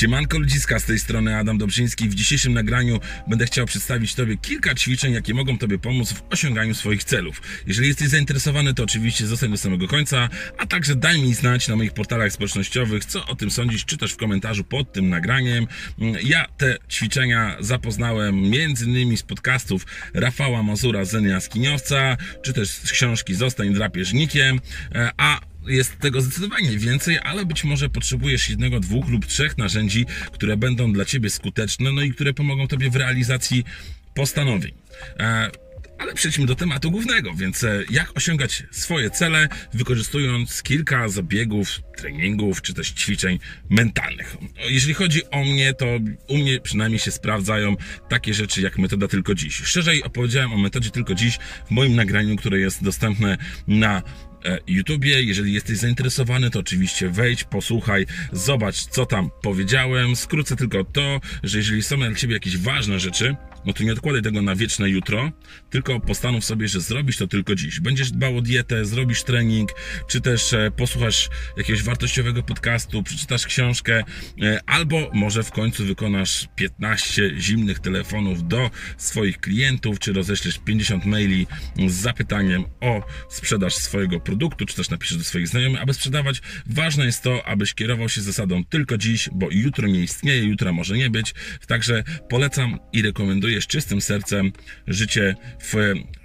Siemanko ludziska, z tej strony Adam Dobrzyński. W dzisiejszym nagraniu będę chciał przedstawić Tobie kilka ćwiczeń, jakie mogą Tobie pomóc w osiąganiu swoich celów. Jeżeli jesteś zainteresowany, to oczywiście zostań do samego końca, a także daj mi znać na moich portalach społecznościowych, co o tym sądzisz, czy też w komentarzu pod tym nagraniem. Ja te ćwiczenia zapoznałem między innymi z podcastów Rafała Mazura, Zen Jaskiniowca, czy też z książki Zostań drapieżnikiem, a jest tego zdecydowanie więcej, ale być może potrzebujesz jednego, dwóch lub trzech narzędzi, które będą dla Ciebie skuteczne, no i które pomogą Tobie w realizacji postanowień. E, ale przejdźmy do tematu głównego, więc e, jak osiągać swoje cele, wykorzystując kilka zabiegów, treningów czy też ćwiczeń mentalnych. Jeżeli chodzi o mnie, to u mnie przynajmniej się sprawdzają takie rzeczy jak metoda tylko dziś. Szerzej opowiedziałem o metodzie tylko dziś w moim nagraniu, które jest dostępne na YouTubie. Jeżeli jesteś zainteresowany, to oczywiście wejdź, posłuchaj, zobacz, co tam powiedziałem. Skrócę tylko to, że jeżeli są dla Ciebie jakieś ważne rzeczy, no to nie odkładaj tego na wieczne jutro, tylko postanów sobie, że zrobisz to tylko dziś. Będziesz dbał o dietę, zrobisz trening, czy też e, posłuchasz jakiegoś wartościowego podcastu, przeczytasz książkę, e, albo może w końcu wykonasz 15 zimnych telefonów do swoich klientów, czy roześlesz 50 maili z zapytaniem o sprzedaż swojego produktu, czy też napiszesz do swoich znajomych, aby sprzedawać. Ważne jest to, abyś kierował się zasadą tylko dziś, bo jutro nie istnieje, jutra może nie być. Także polecam i rekomenduję z czystym sercem życie w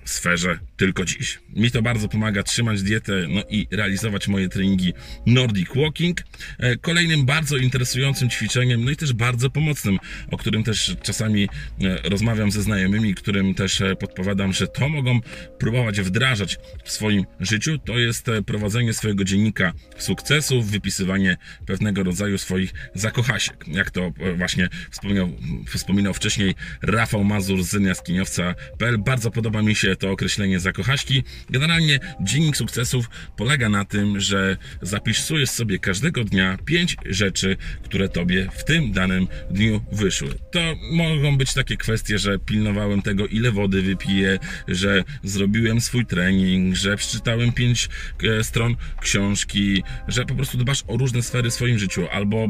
sferze tylko dziś. Mi to bardzo pomaga trzymać dietę no i realizować moje treningi Nordic Walking. E, kolejnym bardzo interesującym ćwiczeniem, no i też bardzo pomocnym, o którym też czasami e, rozmawiam ze znajomymi, którym też e, podpowiadam, że to mogą próbować wdrażać w swoim życiu, to jest prowadzenie swojego dziennika sukcesów, wypisywanie pewnego rodzaju swoich zakochasiek. Jak to właśnie wspomniał, wspominał wcześniej Rafał Mazur z Jaskiniowca.pl. Bardzo podoba mi się to określenie zakochaśki. Generalnie dziennik sukcesów polega na tym, że zapisujesz sobie każdego dnia pięć rzeczy, które tobie w tym danym dniu wyszły. To mogą być takie kwestie, że pilnowałem tego, ile wody wypiję, że zrobiłem swój trening, że przeczytałem pięć e, stron książki, że po prostu dbasz o różne sfery w swoim życiu, albo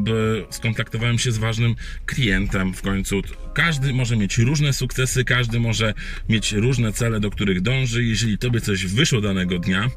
skontaktowałem się z ważnym klientem w końcu. Każdy może mieć różne sukcesy, każdy może mieć różne cele, do których dąży. Jeżeli tobie coś wyszło danego dnia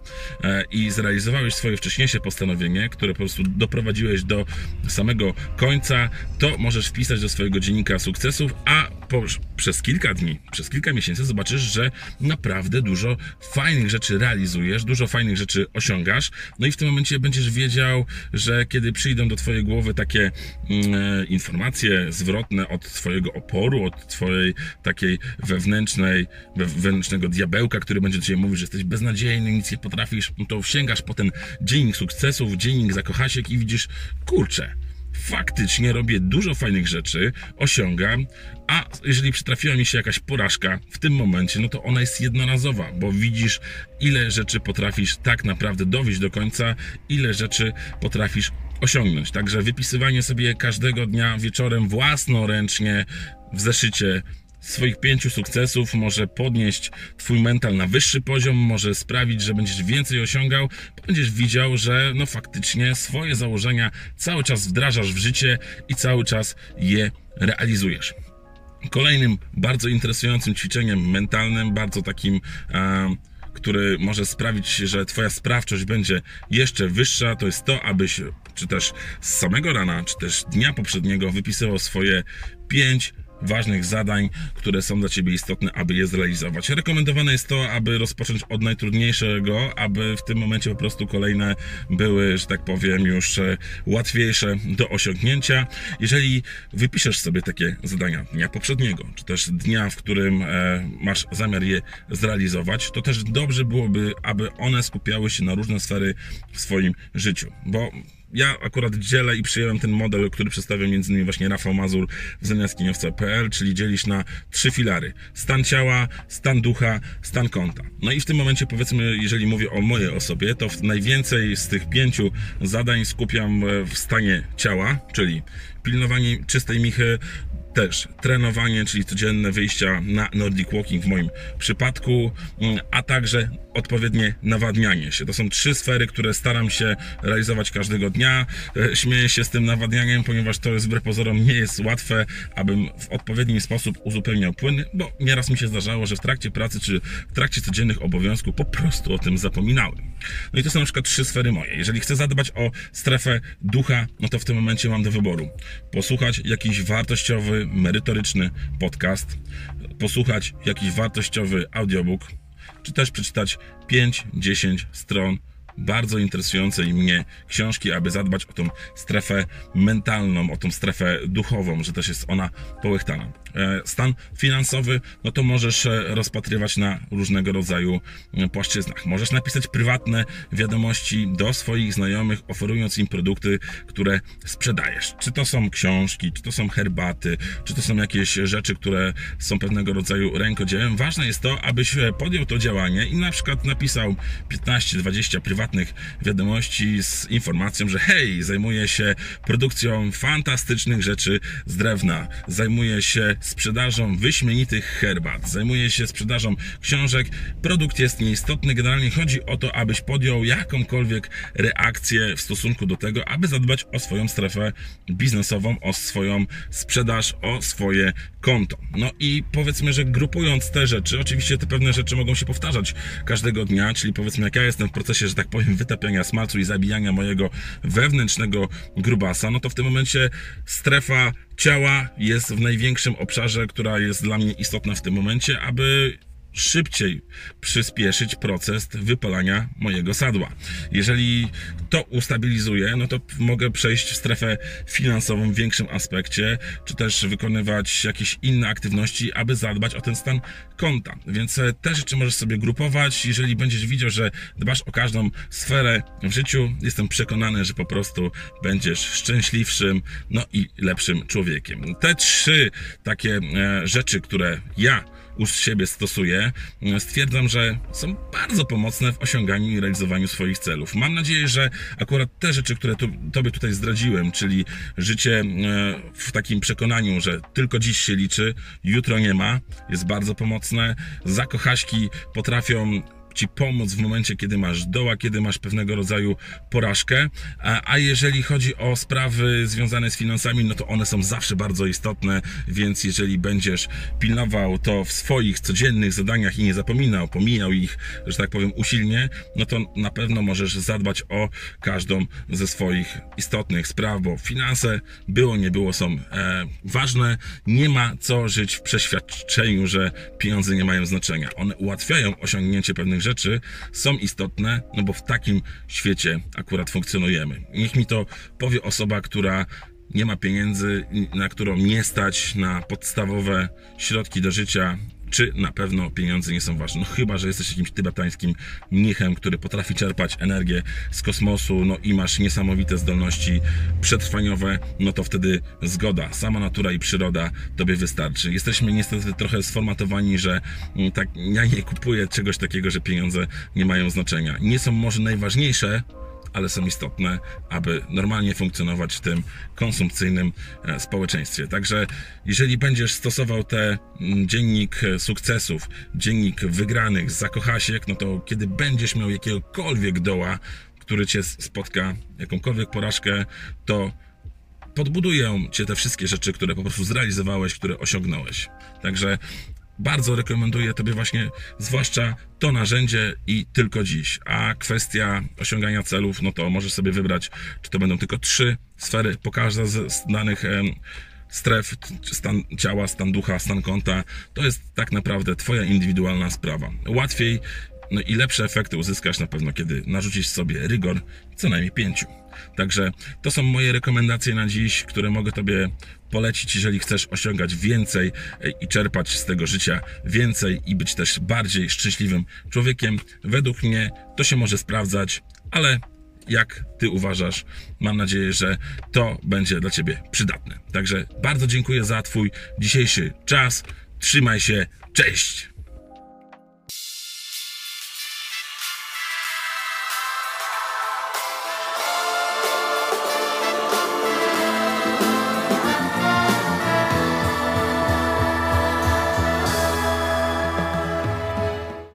e, i zrealizowałeś swoje wcześniejsze postanowienie, które po prostu doprowadziłeś do samego końca, to możesz wpisać do swojego dziennika sukcesów, a po, przez kilka dni, przez kilka miesięcy zobaczysz, że naprawdę dużo fajnych rzeczy realizujesz, dużo fajnych rzeczy osiągasz. No i w tym momencie będziesz wiedział, że kiedy przyjdą do twojej głowy takie mm, e, informacje zwrotne od twojego oporu, od twojej takiej wewnętrznej, wewnętrznego diabełka, który będzie ci mówić, że jesteś beznadziejny, nic nie potrafisz, no to sięgasz po ten dziennik sukcesów, dziennik zakochasiek i widzisz, kurczę, faktycznie robię dużo fajnych rzeczy, osiągam, a jeżeli przytrafiła mi się jakaś porażka w tym momencie, no to ona jest jednorazowa, bo widzisz, ile rzeczy potrafisz tak naprawdę dowieść do końca, ile rzeczy potrafisz osiągnąć. Także wypisywanie sobie każdego dnia wieczorem własnoręcznie w zeszycie swoich pięciu sukcesów może podnieść Twój mental na wyższy poziom, może sprawić, że będziesz więcej osiągał, będziesz widział, że no faktycznie swoje założenia cały czas wdrażasz w życie i cały czas je realizujesz. Kolejnym bardzo interesującym ćwiczeniem mentalnym, bardzo takim e, który może sprawić, że Twoja sprawczość będzie jeszcze wyższa, to jest to, abyś czy też z samego rana, czy też dnia poprzedniego wypisywał swoje pięć ważnych zadań, które są dla Ciebie istotne, aby je zrealizować. Rekomendowane jest to, aby rozpocząć od najtrudniejszego, aby w tym momencie po prostu kolejne były, że tak powiem, już e, łatwiejsze do osiągnięcia. Jeżeli wypiszesz sobie takie zadania dnia poprzedniego, czy też dnia, w którym e, masz zamiar je zrealizować, to też dobrze byłoby, aby one skupiały się na różne sfery w swoim życiu, bo ja akurat dzielę i przyjąłem ten model, który przedstawia między innymi właśnie Rafał Mazur w zamiastnieniowca.pl, czyli dzielisz na trzy filary. Stan ciała, stan ducha, stan konta. No i w tym momencie powiedzmy, jeżeli mówię o mojej osobie, to najwięcej z tych pięciu zadań skupiam w stanie ciała, czyli pilnowanie czystej michy, też trenowanie, czyli codzienne wyjścia na Nordic Walking w moim przypadku, mm, a także odpowiednie nawadnianie się. To są trzy sfery, które staram się realizować każdego dnia. E, śmieję się z tym nawadnianiem, ponieważ to jest wbrew pozorom nie jest łatwe, abym w odpowiedni sposób uzupełniał płyny, bo nieraz mi się zdarzało, że w trakcie pracy czy w trakcie codziennych obowiązków po prostu o tym zapominałem. No i to są na przykład trzy sfery moje. Jeżeli chcę zadbać o strefę ducha, no to w tym momencie mam do wyboru posłuchać jakiś wartościowy, merytoryczny podcast, posłuchać jakiś wartościowy audiobook, czy też przeczytać 5-10 stron bardzo interesującej mnie książki, aby zadbać o tą strefę mentalną, o tą strefę duchową, że też jest ona połechtana. E, stan finansowy, no to możesz e, rozpatrywać na różnego rodzaju e, płaszczyznach. Możesz napisać prywatne wiadomości do swoich znajomych, oferując im produkty, które sprzedajesz. Czy to są książki, czy to są herbaty, czy to są jakieś rzeczy, które są pewnego rodzaju rękodziełem. Ważne jest to, abyś podjął to działanie i na przykład napisał 15-20 prywatnych wiadomości z informacją, że hej, zajmuję się produkcją fantastycznych rzeczy z drewna, zajmuję się sprzedażą wyśmienitych herbat, zajmuje się sprzedażą książek. Produkt jest nieistotny. Generalnie chodzi o to, abyś podjął jakąkolwiek reakcję w stosunku do tego, aby zadbać o swoją strefę biznesową, o swoją sprzedaż, o swoje konto. No i powiedzmy, że grupując te rzeczy, oczywiście te pewne rzeczy mogą się powtarzać każdego dnia, czyli powiedzmy, jak ja jestem w procesie, że tak powiem, wytapiania smalcu i zabijania mojego wewnętrznego grubasa, no to w tym momencie strefa ciała jest w największym obszarze, która jest dla mnie istotna w tym momencie, aby szybciej przyspieszyć proces wypalania mojego sadła. Jeżeli to ustabilizuję, no to mogę przejść w strefę finansową w większym aspekcie, czy też wykonywać jakieś inne aktywności, aby zadbać o ten stan konta. Więc e, te rzeczy możesz sobie grupować. Jeżeli będziesz widział, że dbasz o każdą sferę w życiu, jestem przekonany, że po prostu będziesz szczęśliwszym, no i lepszym człowiekiem. Te trzy takie e, rzeczy, które ja u siebie stosuję, stwierdzam, że są bardzo pomocne w osiąganiu i realizowaniu swoich celów. Mam nadzieję, że akurat te rzeczy, które tu, Tobie tutaj zdradziłem, czyli życie e, w takim przekonaniu, że tylko dziś się liczy, jutro nie ma, jest bardzo pomocne. Zakochaśki potrafią ci pomóc w momencie, kiedy masz doła, kiedy masz pewnego rodzaju porażkę. A, jeżeli chodzi o sprawy związane z finansami, no to one są zawsze bardzo istotne, więc jeżeli będziesz pilnował to w swoich codziennych zadaniach i nie zapominał, pomijał ich, że tak powiem, usilnie, no to na pewno możesz zadbać o każdą ze swoich istotnych spraw, bo finanse było, nie było, są e, ważne. Nie ma co żyć w przeświadczeniu, że pieniądze nie mają znaczenia. One ułatwiają osiągnięcie pewnych rzeczy, są istotne, no bo w takim świecie akurat funkcjonujemy. Niech mi to powie osoba, która nie ma pieniędzy, na którą nie stać na podstawowe środki do życia, czy na pewno pieniądze nie są ważne. No chyba, że jesteś jakimś tybetańskim mnichem, który potrafi czerpać energię z kosmosu, no i masz niesamowite zdolności przetrwaniowe, no to wtedy zgoda, sama natura i przyroda tobie wystarczy. Jesteśmy niestety trochę sformatowani, że mm, tak, ja nie kupuję czegoś takiego, że pieniądze nie mają znaczenia. Nie są może najważniejsze, ale są istotne, aby normalnie funkcjonować w tym konsumpcyjnym e, społeczeństwie. Także jeżeli będziesz stosował ten mm, dziennik e, sukcesów, dziennik wygranych, zakochasiek, no to kiedy będziesz miał jakiegokolwiek doła, który cię spotka, jakąkolwiek porażkę, to podbudują cię te wszystkie rzeczy, które po prostu zrealizowałeś, które osiągnąłeś. Także bardzo rekomenduję Tobie właśnie zwłaszcza to narzędzie i tylko dziś. A kwestia osiągania celów, no to możesz sobie wybrać, czy to będą tylko trzy sfery po każda z danych stref, stan ciała, stan ducha, stan konta. To jest tak naprawdę Twoja indywidualna sprawa. Łatwiej no i lepsze efekty uzyskasz na pewno, kiedy narzucisz sobie rygor co najmniej pięciu. Także to są moje rekomendacje na dziś, które mogę Tobie polecić, jeżeli chcesz osiągać więcej i czerpać z tego życia więcej i być też bardziej szczęśliwym człowiekiem. Według mnie to się może sprawdzać, ale jak Ty uważasz, mam nadzieję, że to będzie dla Ciebie przydatne. Także bardzo dziękuję za Twój dzisiejszy czas. Trzymaj się, cześć!